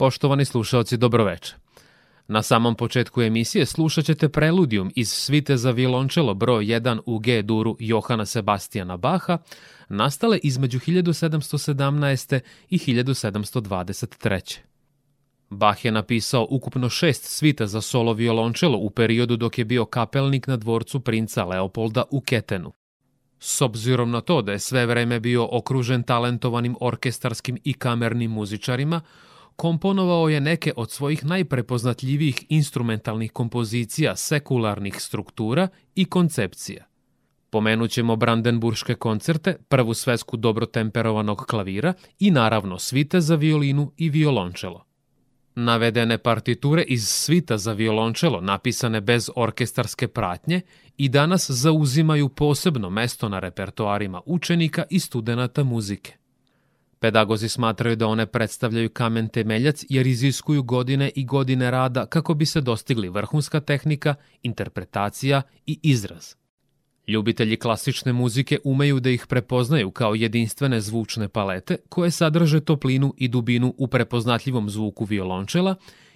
Poštovani slušalci, dobroveče. Na samom početku emisije slušat ćete preludijum iz svite za violončelo broj 1 u G duru Johana Sebastijana Baha, nastale između 1717. i 1723. Bach je napisao ukupno šest svita za solo violončelo u periodu dok je bio kapelnik na dvorcu princa Leopolda u Ketenu. S obzirom na to da je sve vreme bio okružen talentovanim orkestarskim i kamernim muzičarima, komponovao je neke od svojih najprepoznatljivijih instrumentalnih kompozicija sekularnih struktura i koncepcija. Pomenućemo Brandenburške koncerte, prvu svesku dobro temperovanog klavira i naravno svite za violinu i violončelo. Navedene partiture iz svita za violončelo napisane bez orkestarske pratnje i danas zauzimaju posebno mesto na repertoarima učenika i studenta muzike. Pedagozi smatraju da one predstavljaju kamen temeljac jer iziskuju godine i godine rada kako bi se dostigli vrhunska tehnika, interpretacija i izraz. Ljubitelji klasične muzike umeju da ih prepoznaju kao jedinstvene zvučne palete koje sadrže toplinu i dubinu u prepoznatljivom zvuku violončela,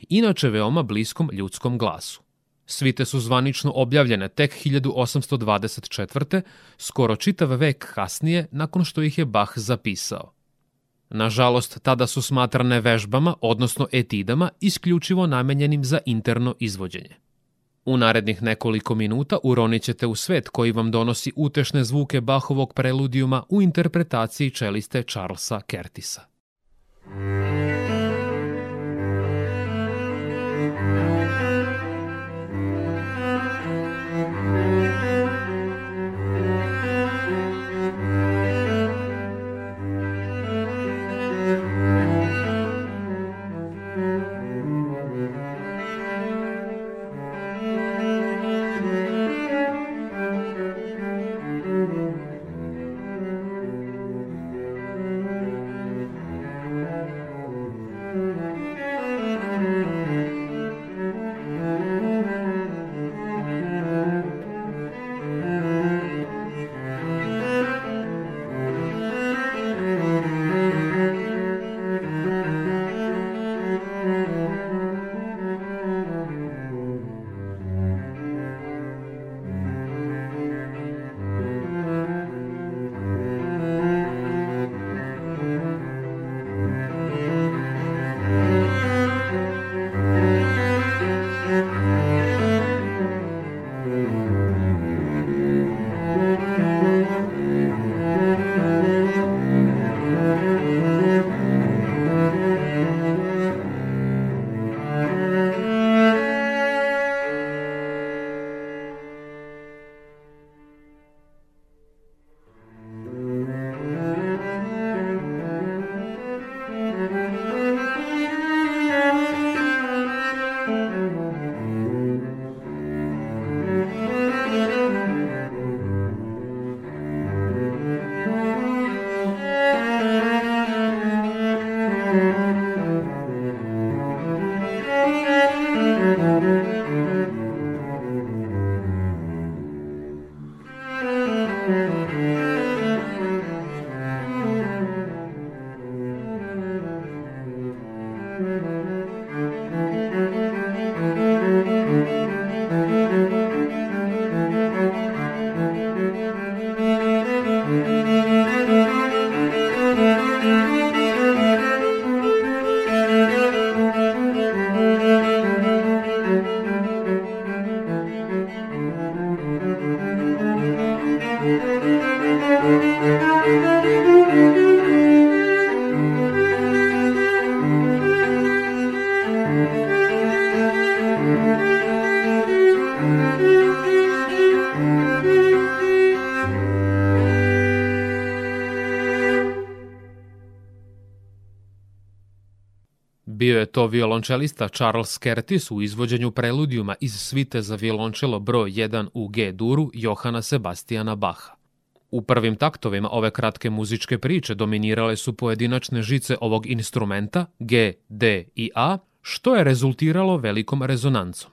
inače veoma bliskom ljudskom glasu. Svite su zvanično objavljene tek 1824. skoro čitav vek kasnije nakon što ih je Bach zapisao. Nažalost, tada su smatrane vežbama, odnosno etidama, isključivo namenjenim za interno izvođenje. U narednih nekoliko minuta uronit ćete u svet koji vam donosi utešne zvuke Bahovog preludijuma u interpretaciji čeliste Charlesa Kertisa. Muzika Bio je to violončelista Charles Curtis u izvođenju preludijuma iz svite za violončelo broj 1 u G duru Johana Sebastijana Baha. U prvim taktovima ove kratke muzičke priče dominirale su pojedinačne žice ovog instrumenta G, D i A, što je rezultiralo velikom rezonancom.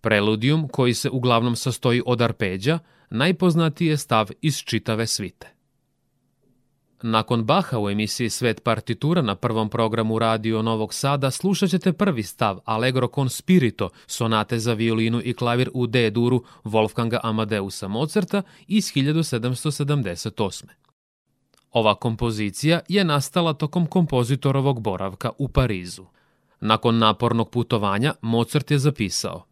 Preludijum, koji se uglavnom sastoji od arpeđa, najpoznatiji je stav iz čitave svite. Nakon Baha u emisiji Svet partitura na prvom programu Radio Novog Sada slušat ćete prvi stav Allegro con spirito sonate za violinu i klavir u D-duru Wolfganga Amadeusa Mozarta iz 1778. Ova kompozicija je nastala tokom kompozitorovog boravka u Parizu. Nakon napornog putovanja Mozart je zapisao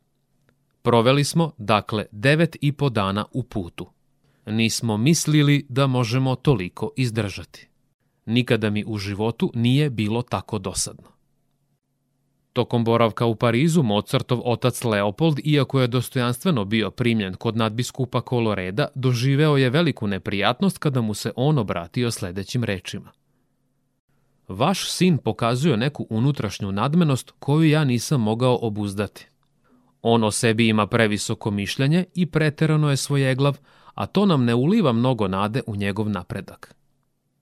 Proveli smo, dakle, devet i po dana u putu nismo mislili da možemo toliko izdržati. Nikada mi u životu nije bilo tako dosadno. Tokom boravka u Parizu, Mozartov otac Leopold, iako je dostojanstveno bio primljen kod nadbiskupa Koloreda, doživeo je veliku neprijatnost kada mu se on obratio sledećim rečima. Vaš sin pokazuje neku unutrašnju nadmenost koju ja nisam mogao obuzdati. On o sebi ima previsoko mišljenje i preterano je svojeglav, a to nam ne uliva mnogo nade u njegov napredak.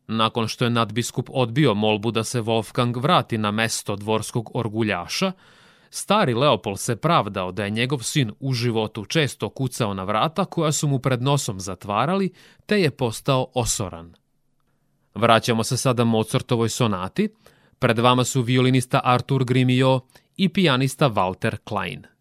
Nakon što je nadbiskup odbio molbu da se Wolfgang vrati na mesto dvorskog orguljaša, stari Leopold se pravdao da je njegov sin u životu često kucao na vrata koja su mu pred nosom zatvarali, te je postao osoran. Vraćamo se sada Mozartovoj sonati. Pred vama su violinista Artur Grimio i pijanista Walter Klein.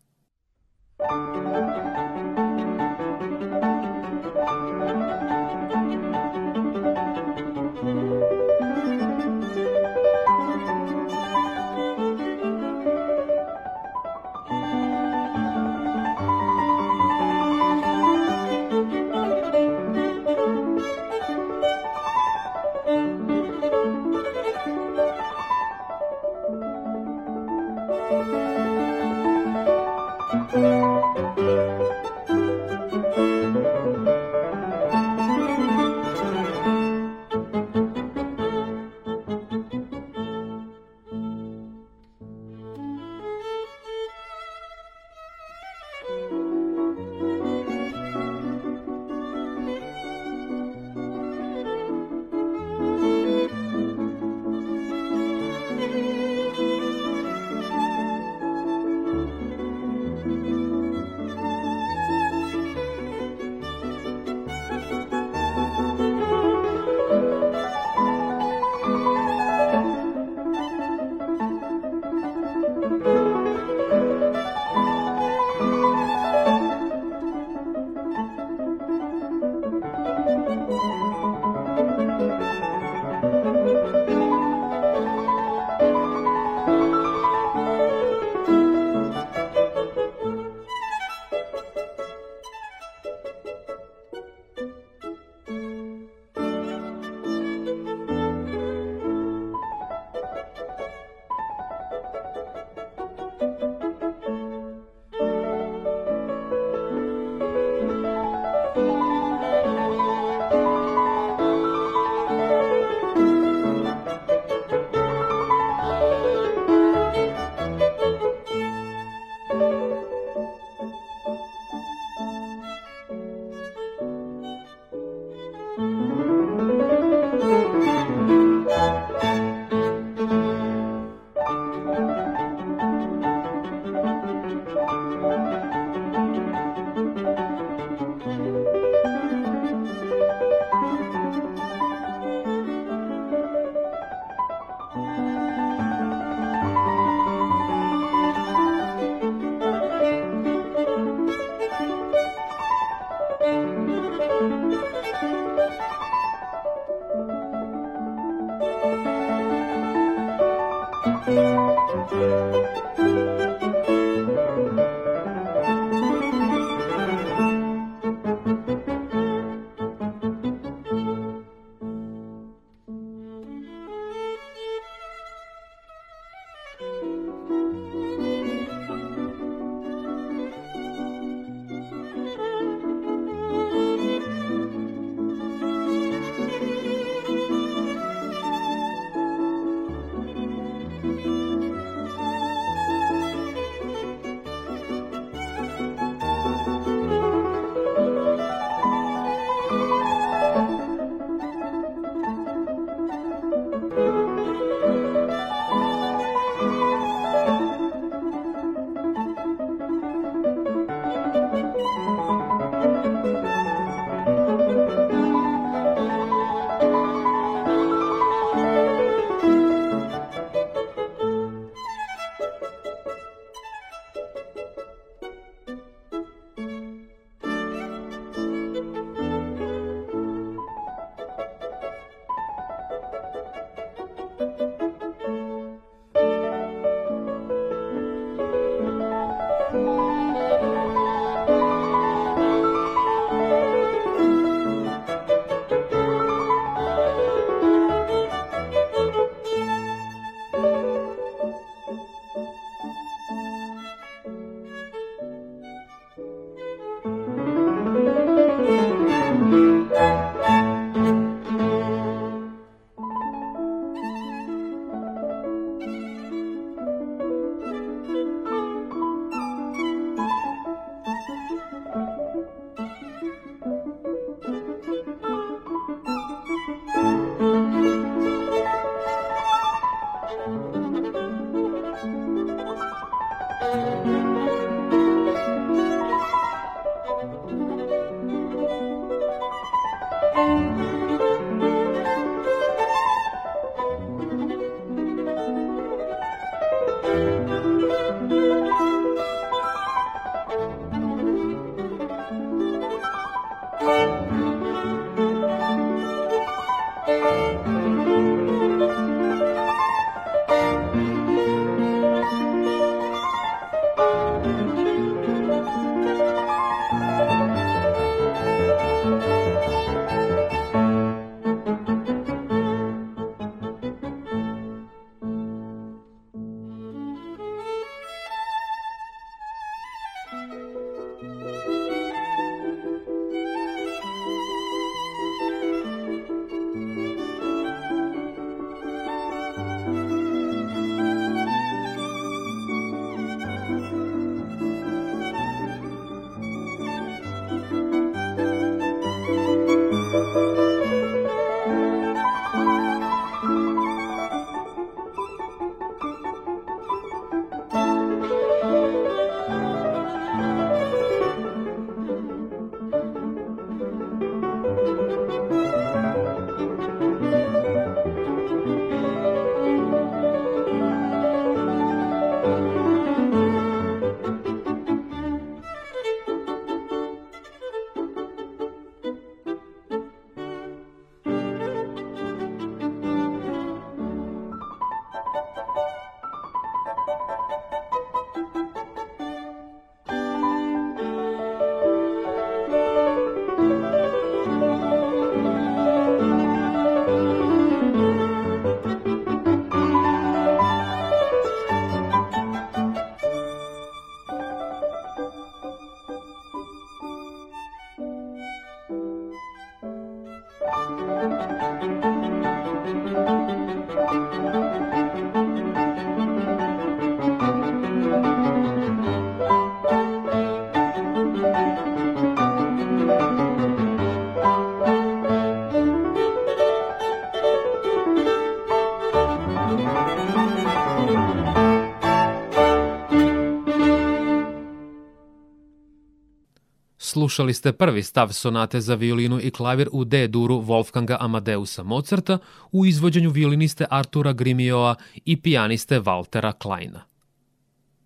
Slušali ste prvi stav sonate za violinu i klavir u D-duru Wolfganga Amadeusa Mozarta u izvođenju violiniste Artura Grimioa i pijaniste Waltera Kleina.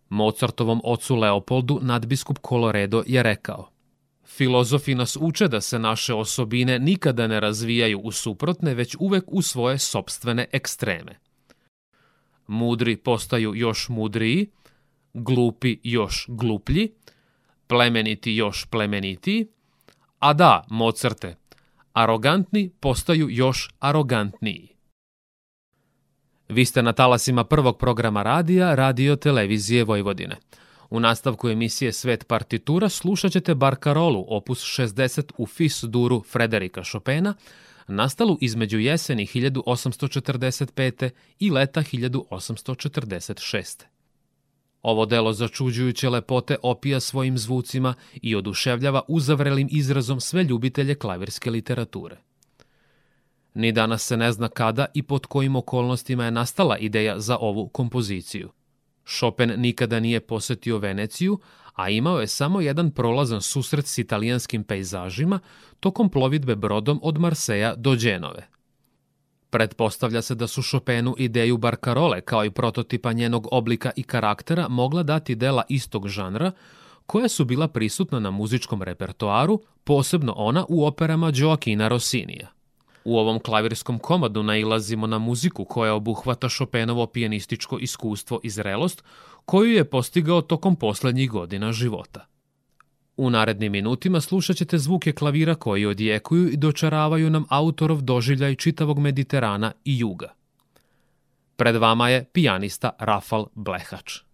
Mozartovom ocu Leopoldu nadbiskup Coloredo je rekao Filozofi nas uče da se naše osobine nikada ne razvijaju u suprotne, već uvek u svoje sobstvene ekstreme. Mudri postaju još mudriji, glupi još gluplji, plemeniti još plemenitiji, a da, Mozarte, arogantni postaju još arogantniji. Vi ste na talasima prvog programa radija Radio Televizije Vojvodine. U nastavku emisije Svet partitura slušat ćete Barkarolu, opus 60 u Fis duru Frederika Chopina, nastalu između jeseni 1845. i leta 1846. Ovo delo začuđujuće lepote opija svojim zvucima i oduševljava uzavrelim izrazom sve ljubitelje klavirske literature. Ni danas se ne zna kada i pod kojim okolnostima je nastala ideja za ovu kompoziciju. Chopin nikada nije posetio Veneciju, a imao je samo jedan prolazan susret s italijanskim pejzažima tokom plovidbe brodom od Marseja do Dženove. Pretpostavlja se da su Chopinu ideju Barkarole kao i prototipa njenog oblika i karaktera mogla dati dela istog žanra, koja su bila prisutna na muzičkom repertoaru, posebno ona u operama Joaquina Rossinija. U ovom klavirskom komadu nailazimo na muziku koja obuhvata Chopinovo pijanističko iskustvo i zrelost, koju je postigao tokom poslednjih godina života. U narednim minutima slušat ćete zvuke klavira koji odjekuju i dočaravaju nam autorov doživljaj čitavog Mediterana i juga. Pred vama je pijanista Rafal Blehač.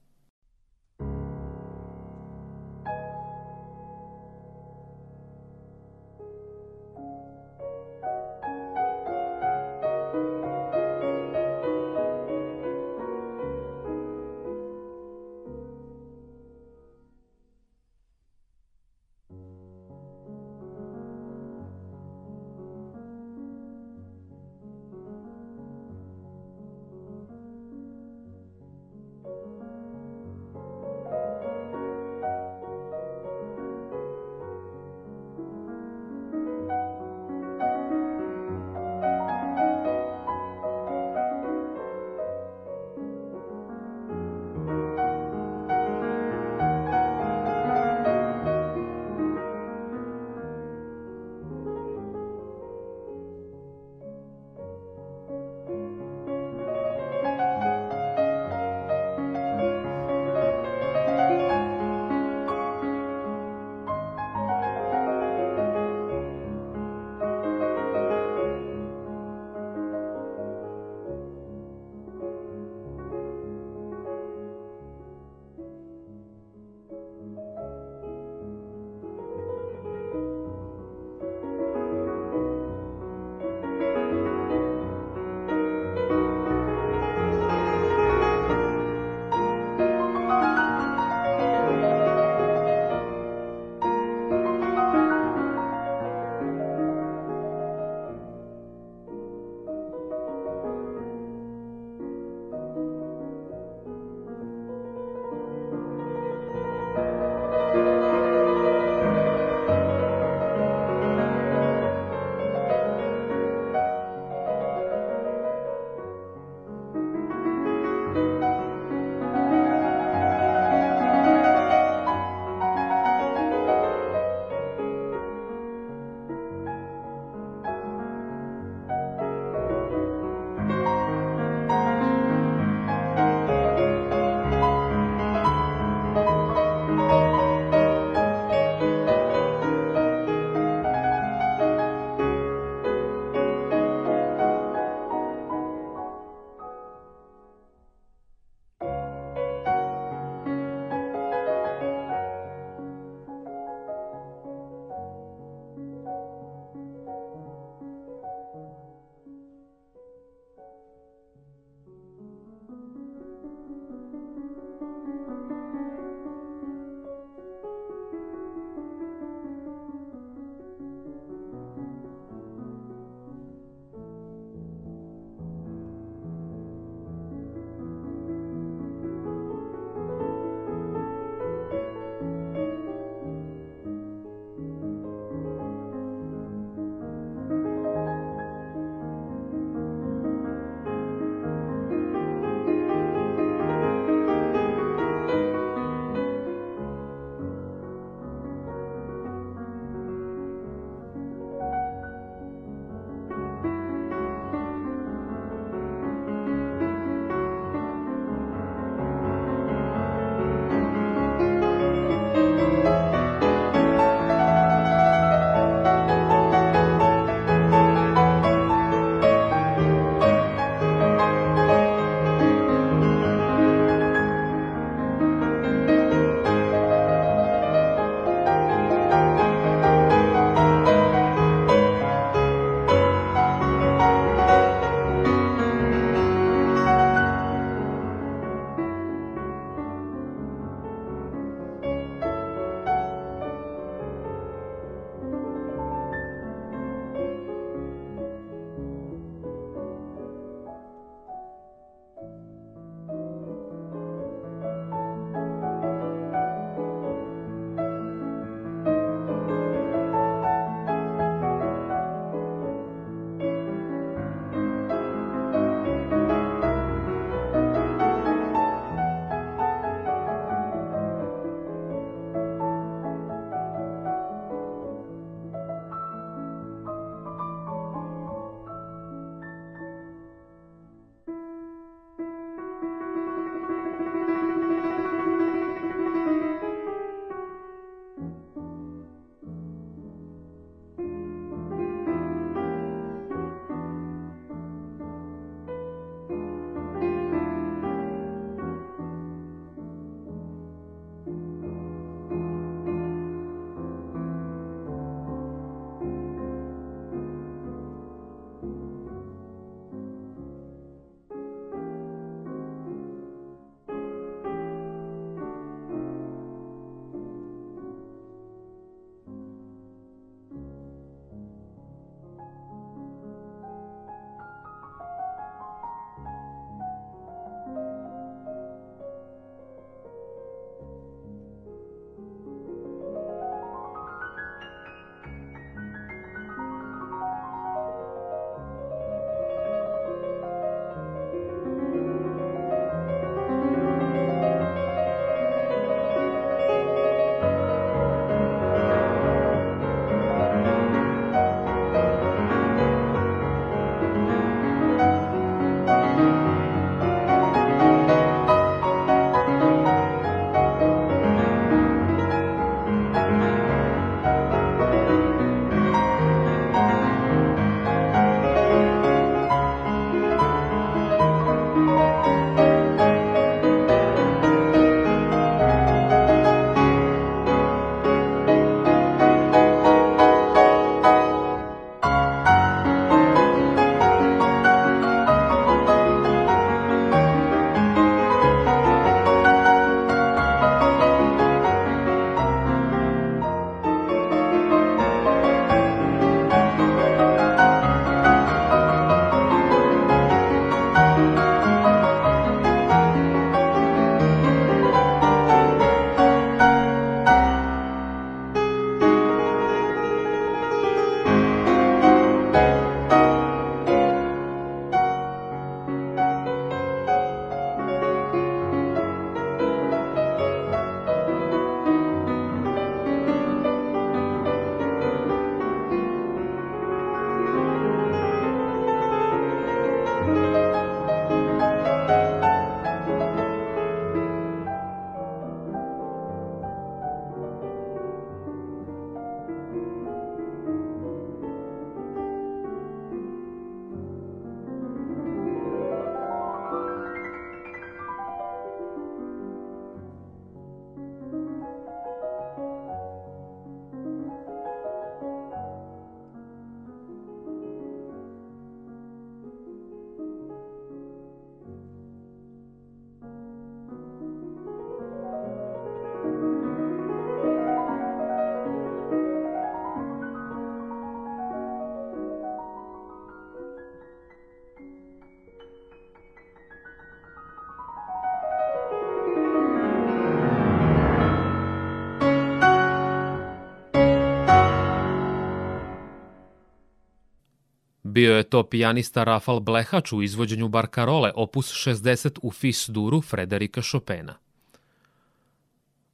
Bio je to pijanista Rafal Blehač u izvođenju Barkarole, opus 60 u Fis duru Frederika Chopina.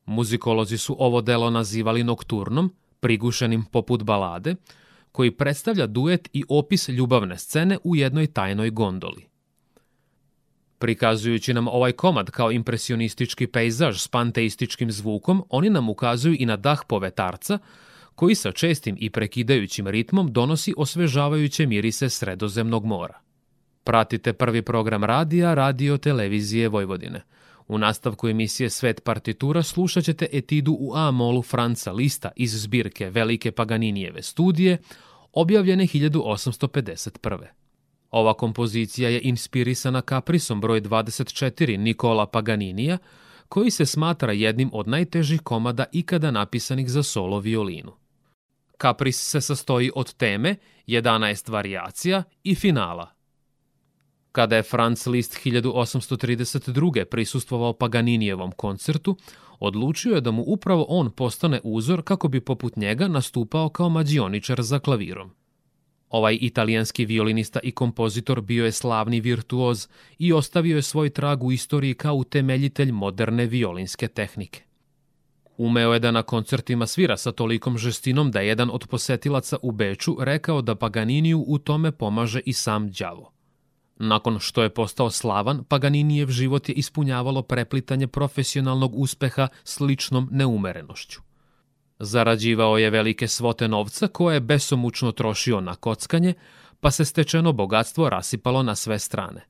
Muzikolozi su ovo delo nazivali nokturnom, prigušenim poput balade, koji predstavlja duet i opis ljubavne scene u jednoj tajnoj gondoli. Prikazujući nam ovaj komad kao impresionistički pejzaž s panteističkim zvukom, oni nam ukazuju i na dah povetarca, koji sa čestim i prekidajućim ritmom donosi osvežavajuće mirise sredozemnog mora. Pratite prvi program radija Radio Televizije Vojvodine. U nastavku emisije Svet partitura slušat ćete etidu u A-molu Franca Lista iz zbirke Velike Paganinijeve studije, objavljene 1851. Ova kompozicija je inspirisana kaprisom broj 24 Nikola Paganinija, koji se smatra jednim od najtežih komada ikada napisanih za solo violinu. Kapris se sastoji od teme, 11 varijacija i finala. Kada je Franz Liszt 1832. prisustvovao Paganinijevom koncertu, odlučio je da mu upravo on postane uzor kako bi poput njega nastupao kao mađioničar za klavirom. Ovaj italijanski violinista i kompozitor bio je slavni virtuoz i ostavio je svoj trag u istoriji kao utemeljitelj moderne violinske tehnike. Umeo je da na koncertima svira sa tolikom žestinom da je jedan od posetilaca u Beču rekao da Paganiniju u tome pomaže i sam đavo. Nakon što je postao slavan, Paganinijev život je ispunjavalo preplitanje profesionalnog uspeha s ličnom neumerenošću. Zarađivao je velike svote novca koje je besomučno trošio na kockanje, pa se stečeno bogatstvo rasipalo na sve strane.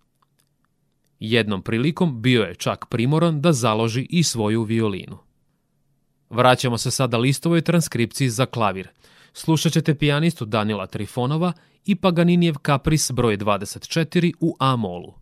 Jednom prilikom bio je čak primoran da založi i svoju violinu. Vraćamo se sada listovoj transkripciji za klavir. Slušat ćete pijanistu Danila Trifonova i Paganinijev kapris broj 24 u A-molu.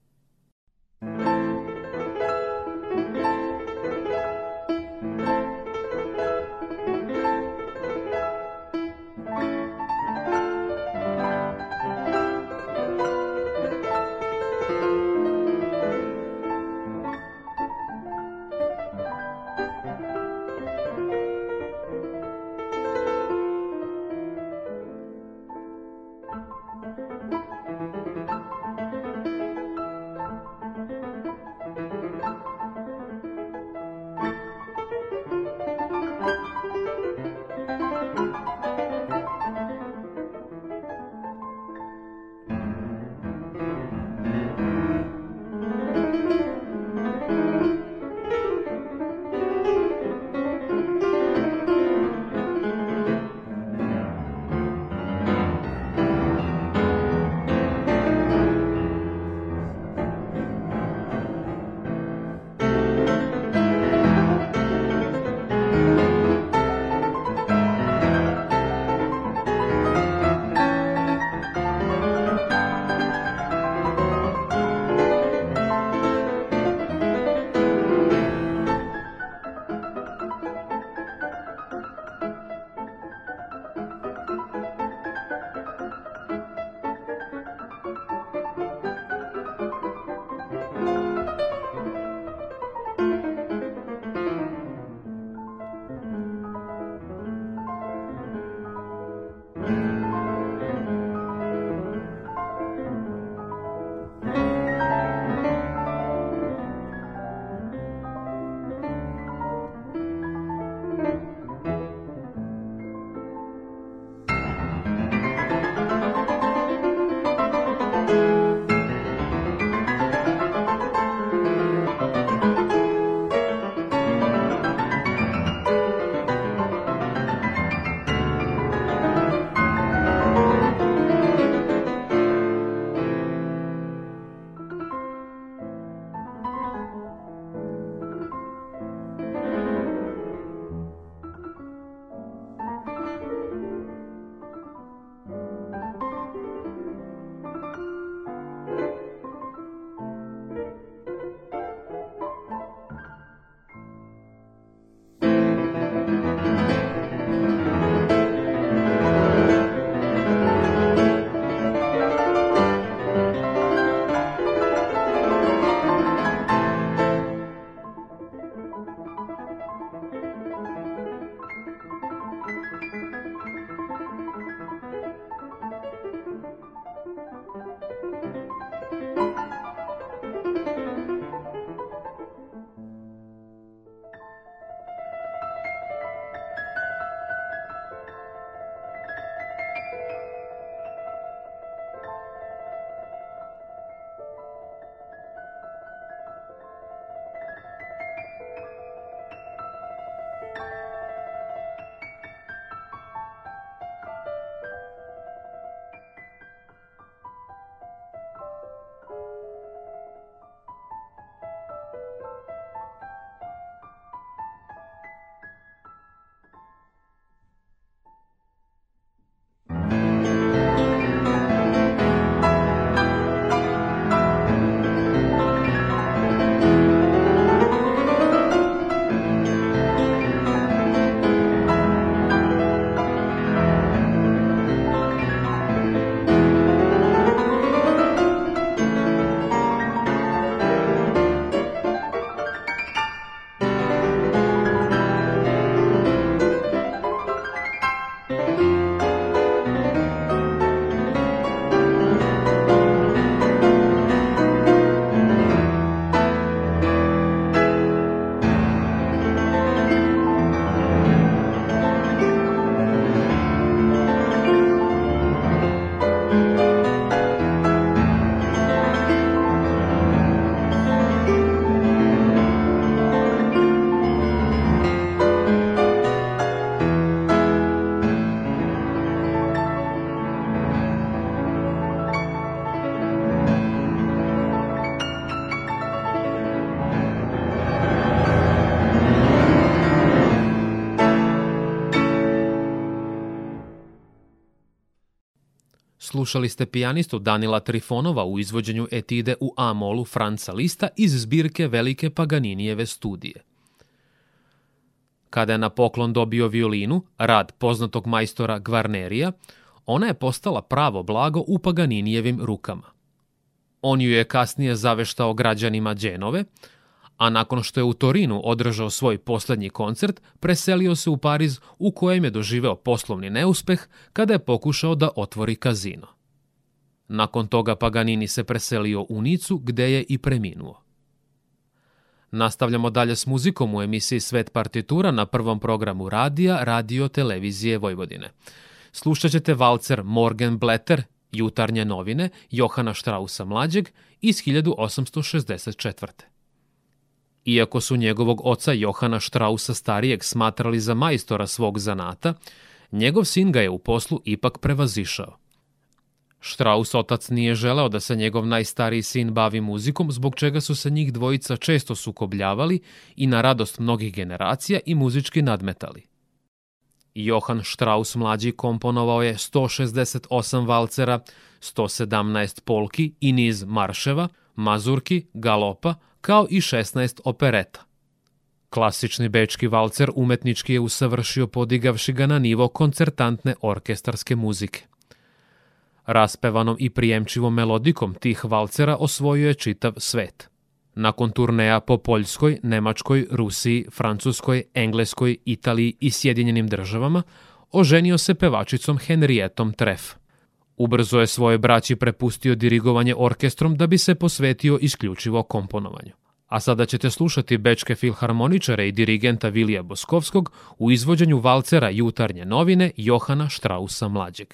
Slušali ste pijanistu Danila Trifonova u izvođenju etide u A-molu Franca Lista iz zbirke Velike Paganinijeve studije. Kada je na poklon dobio violinu, rad poznatog majstora Gvarnerija, ona je postala pravo blago u Paganinijevim rukama. On ju je kasnije zaveštao građanima Dženove, a nakon što je u Torinu održao svoj poslednji koncert, preselio se u Pariz u kojem je doživeo poslovni neuspeh kada je pokušao da otvori kazino. Nakon toga Paganini se preselio u Nicu gde je i preminuo. Nastavljamo dalje s muzikom u emisiji Svet partitura na prvom programu radija Radio Televizije Vojvodine. Slušat ćete valcer Morgan Bletter, jutarnje novine Johana Štrausa mlađeg iz 1864. Iako su njegovog oca Johana Štrausa starijeg smatrali za majstora svog zanata, njegov sin ga je u poslu ipak prevazišao. Štraus otac nije želeo da se njegov najstariji sin bavi muzikom, zbog čega su se njih dvojica često sukobljavali i na radost mnogih generacija i muzički nadmetali. Johann Strauss mlađi komponovao je 168 valcera, 117 polki i niz marševa, mazurki, galopa, kao i 16 opereta. Klasični bečki valcer umetnički je usavršio podigavši ga na nivo koncertantne orkestarske muzike. Raspevanom i prijemčivom melodikom tih valcera osvojio je čitav svet. Nakon turneja po Poljskoj, Nemačkoj, Rusiji, Francuskoj, Engleskoj, Italiji i Sjedinjenim državama, oženio se pevačicom Henrietom Treff. Ubrzo je svoje braći prepustio dirigovanje orkestrom da bi se posvetio isključivo komponovanju. A sada ćete slušati bečke filharmoničare i dirigenta Vilija Boskovskog u izvođenju valcera jutarnje novine Johana Štrausa mlađeg.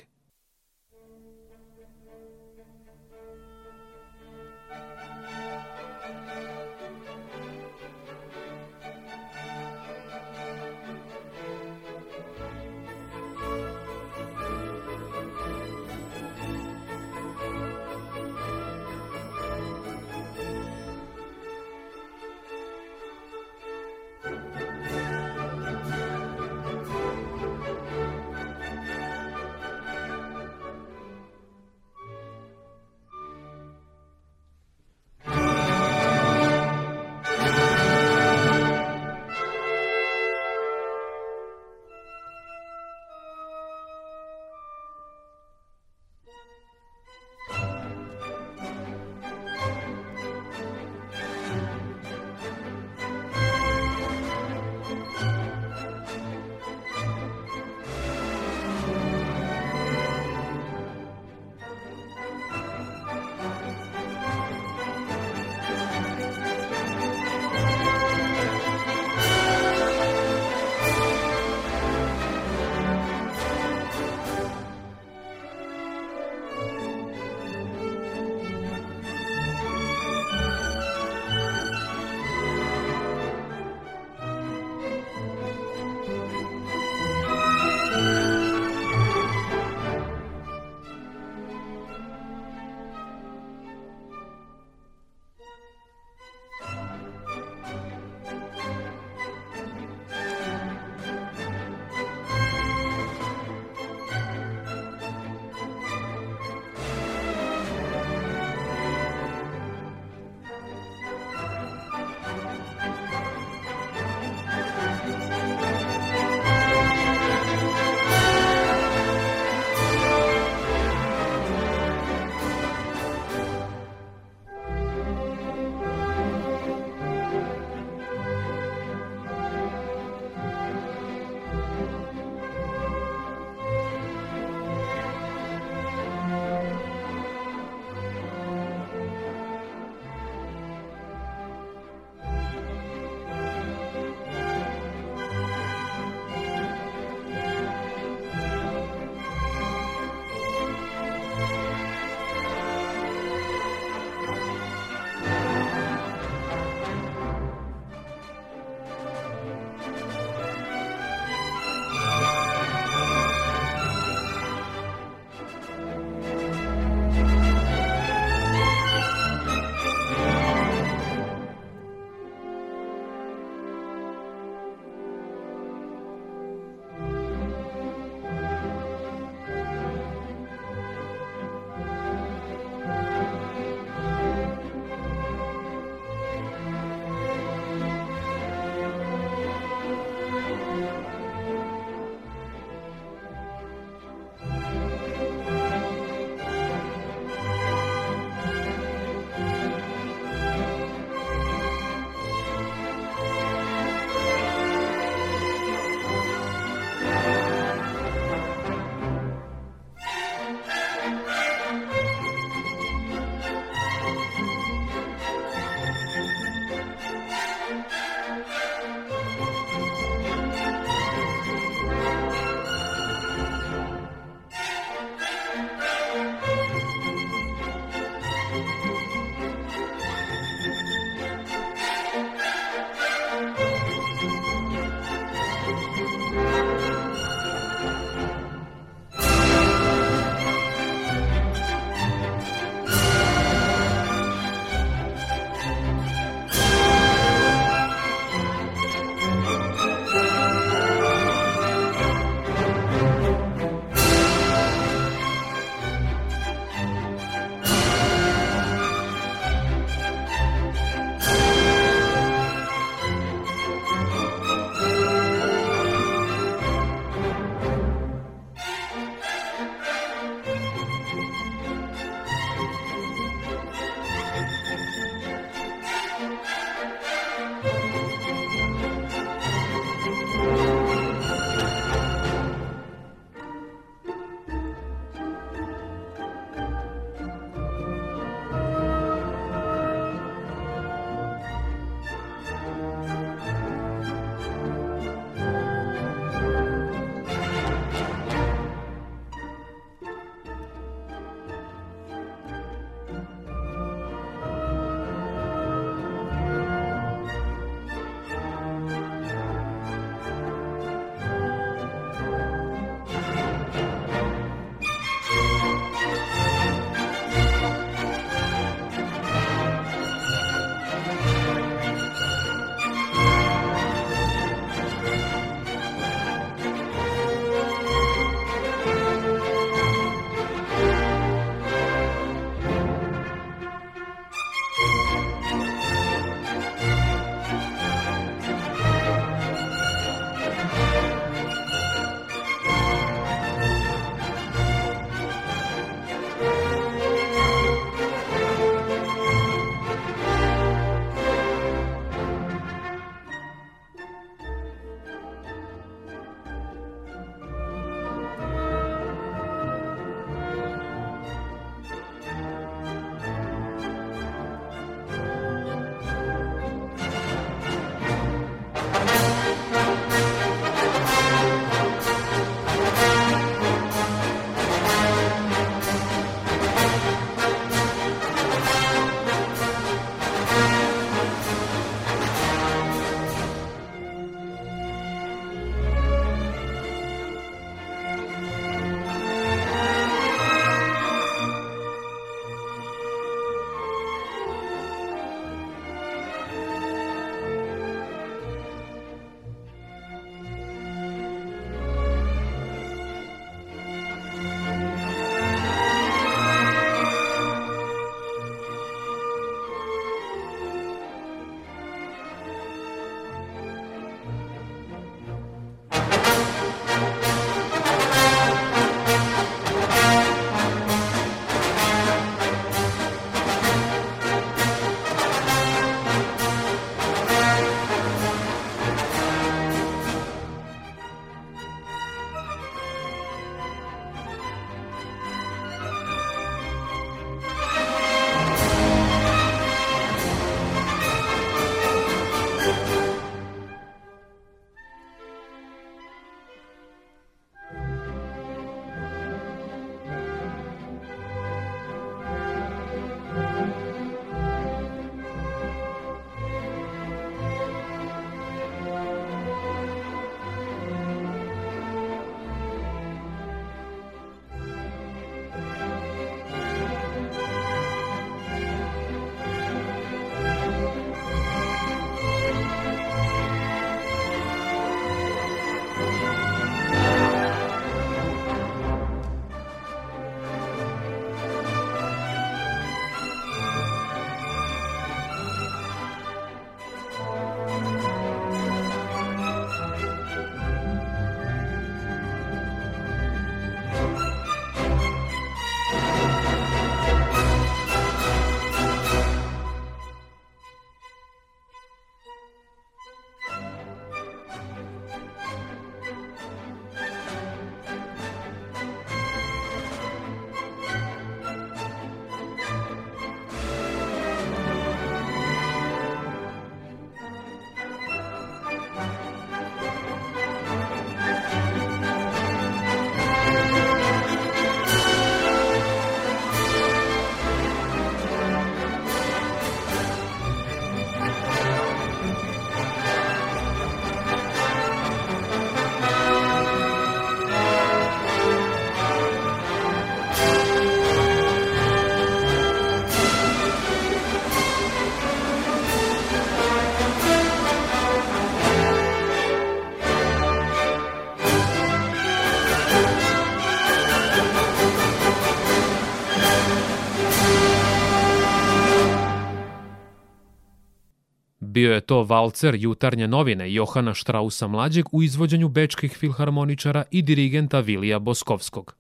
Bio je to valcer jutarnje novine Johana Štrausa mlađeg u izvođenju bečkih filharmoničara i dirigenta Vilija Boskovskog.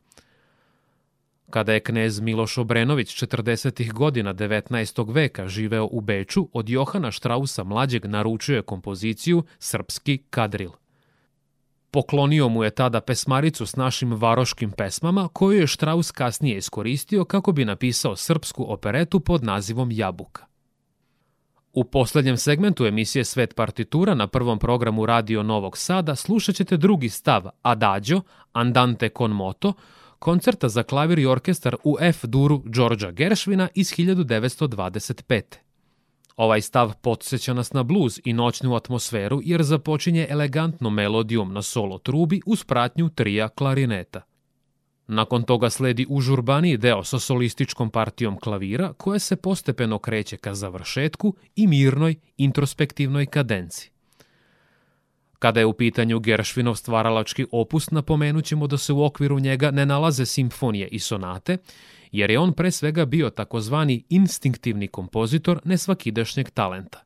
Kada je knez Miloš Obrenović 40. godina 19. veka živeo u Beču, od Johana Štrausa mlađeg naručio je kompoziciju Srpski kadril. Poklonio mu je tada pesmaricu s našim varoškim pesmama, koju je Štraus kasnije iskoristio kako bi napisao srpsku operetu pod nazivom Jabuka. U poslednjem segmentu emisije Svet partitura na prvom programu Radio Novog Sada slušat ćete drugi stav Adagio, Andante con moto, koncerta za klavir i orkestar u F-duru Đorđa Geršvina iz 1925. Ovaj stav podsjeća nas na bluz i noćnu atmosferu jer započinje elegantnom melodijom na solo trubi uz pratnju trija klarineta. Nakon toga sledi užurbaniji deo sa solističkom partijom klavira koja se postepeno kreće ka završetku i mirnoj introspektivnoj kadenci. Kada je u pitanju Geršvinov stvaralački opus, napomenut ćemo da se u okviru njega ne nalaze simfonije i sonate, jer je on pre svega bio takozvani instinktivni kompozitor nesvakidašnjeg talenta.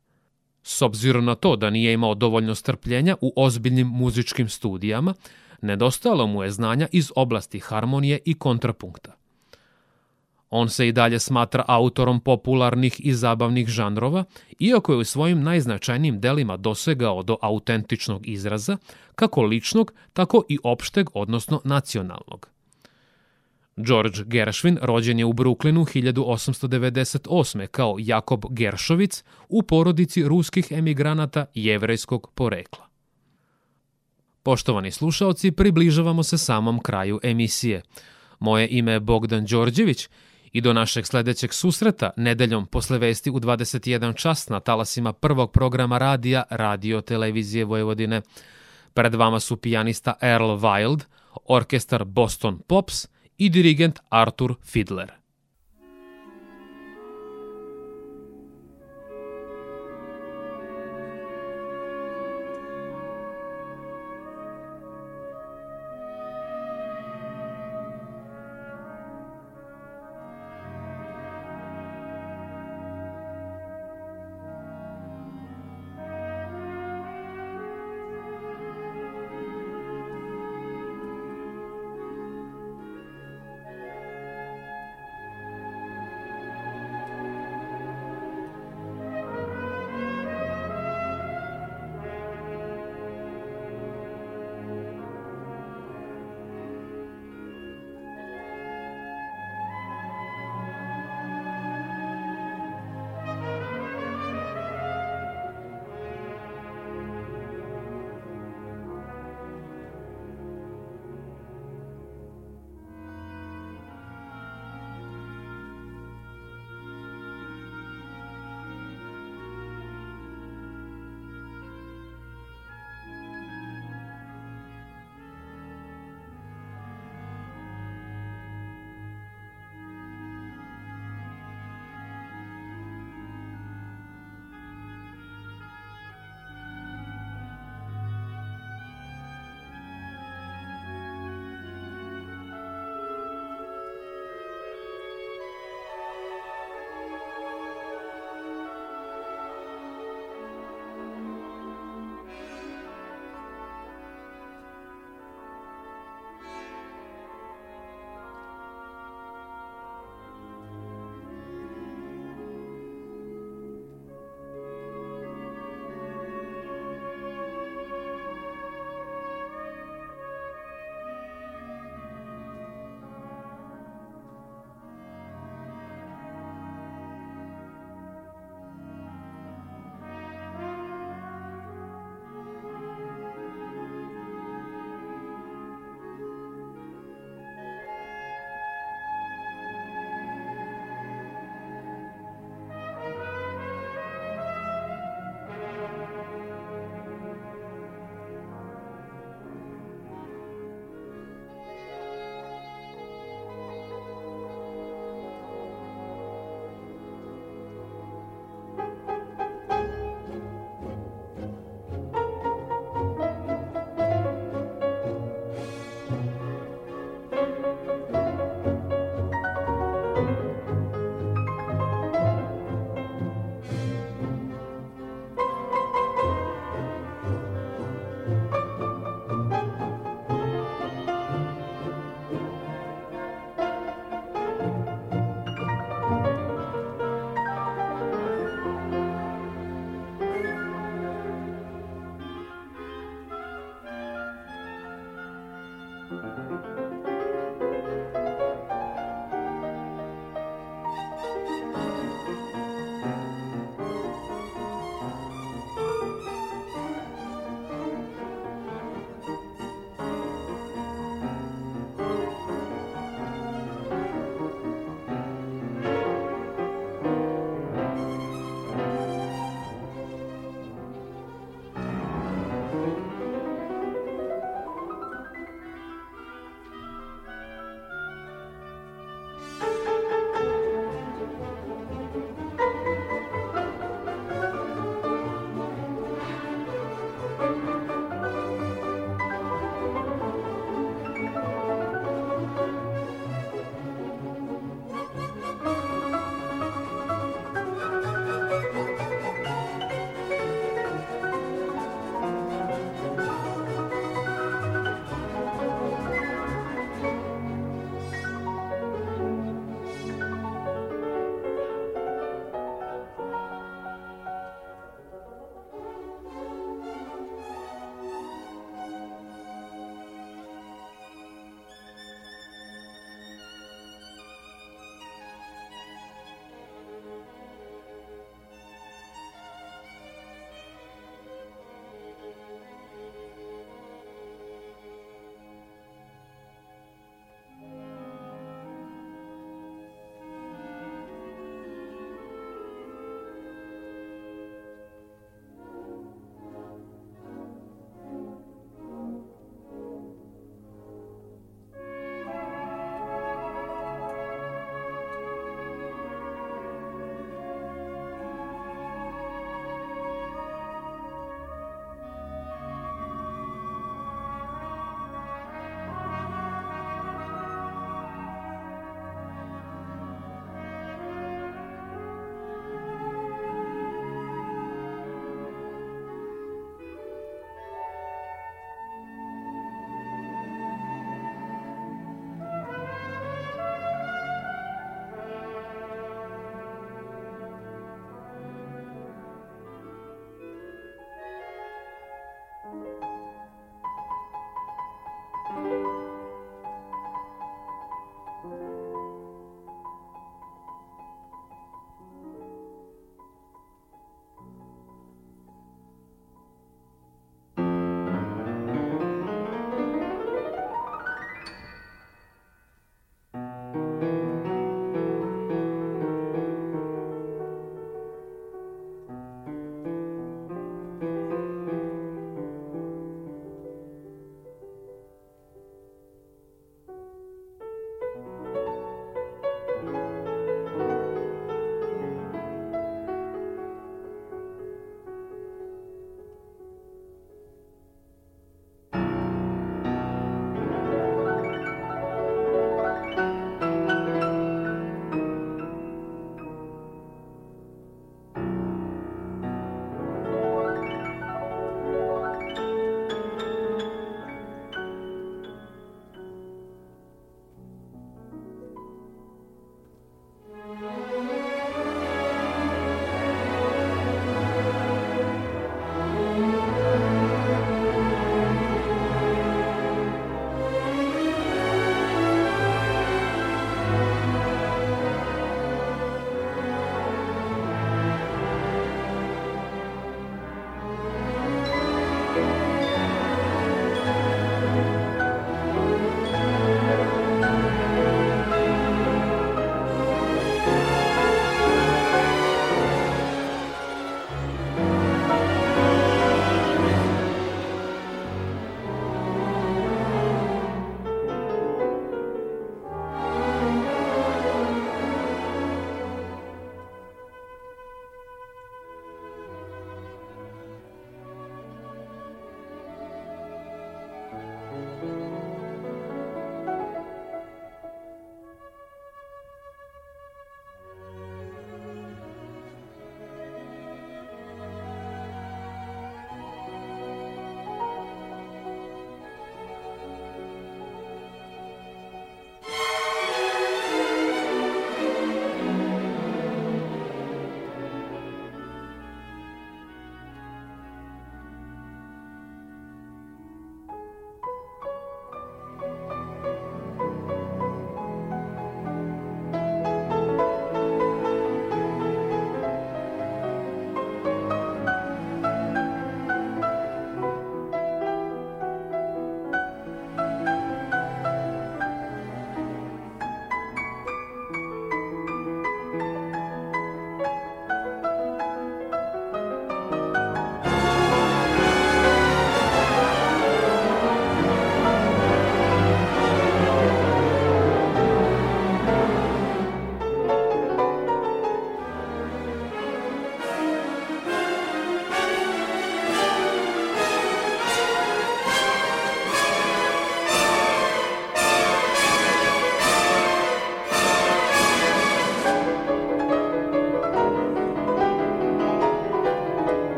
S obzirom na to da nije imao dovoljno strpljenja u ozbiljnim muzičkim studijama, nedostajalo mu je znanja iz oblasti harmonije i kontrapunkta. On se i dalje smatra autorom popularnih i zabavnih žanrova, iako je u svojim najznačajnijim delima dosegao do autentičnog izraza, kako ličnog, tako i opšteg, odnosno nacionalnog. George Gershwin rođen je u Brooklynu 1898. kao Jakob Geršovic u porodici ruskih emigranata jevrejskog porekla. Poštovani slušaoci, približavamo se samom kraju emisije. Moje ime je Bogdan Đorđević i do našeg sledećeg susreta nedeljom posle vesti u 21 čas na talasima prvog programa radija Radio Televizije Vojvodine. Pred vama su pijanista Earl Wild, orkestar Boston Pops i dirigent Arthur Fiedler.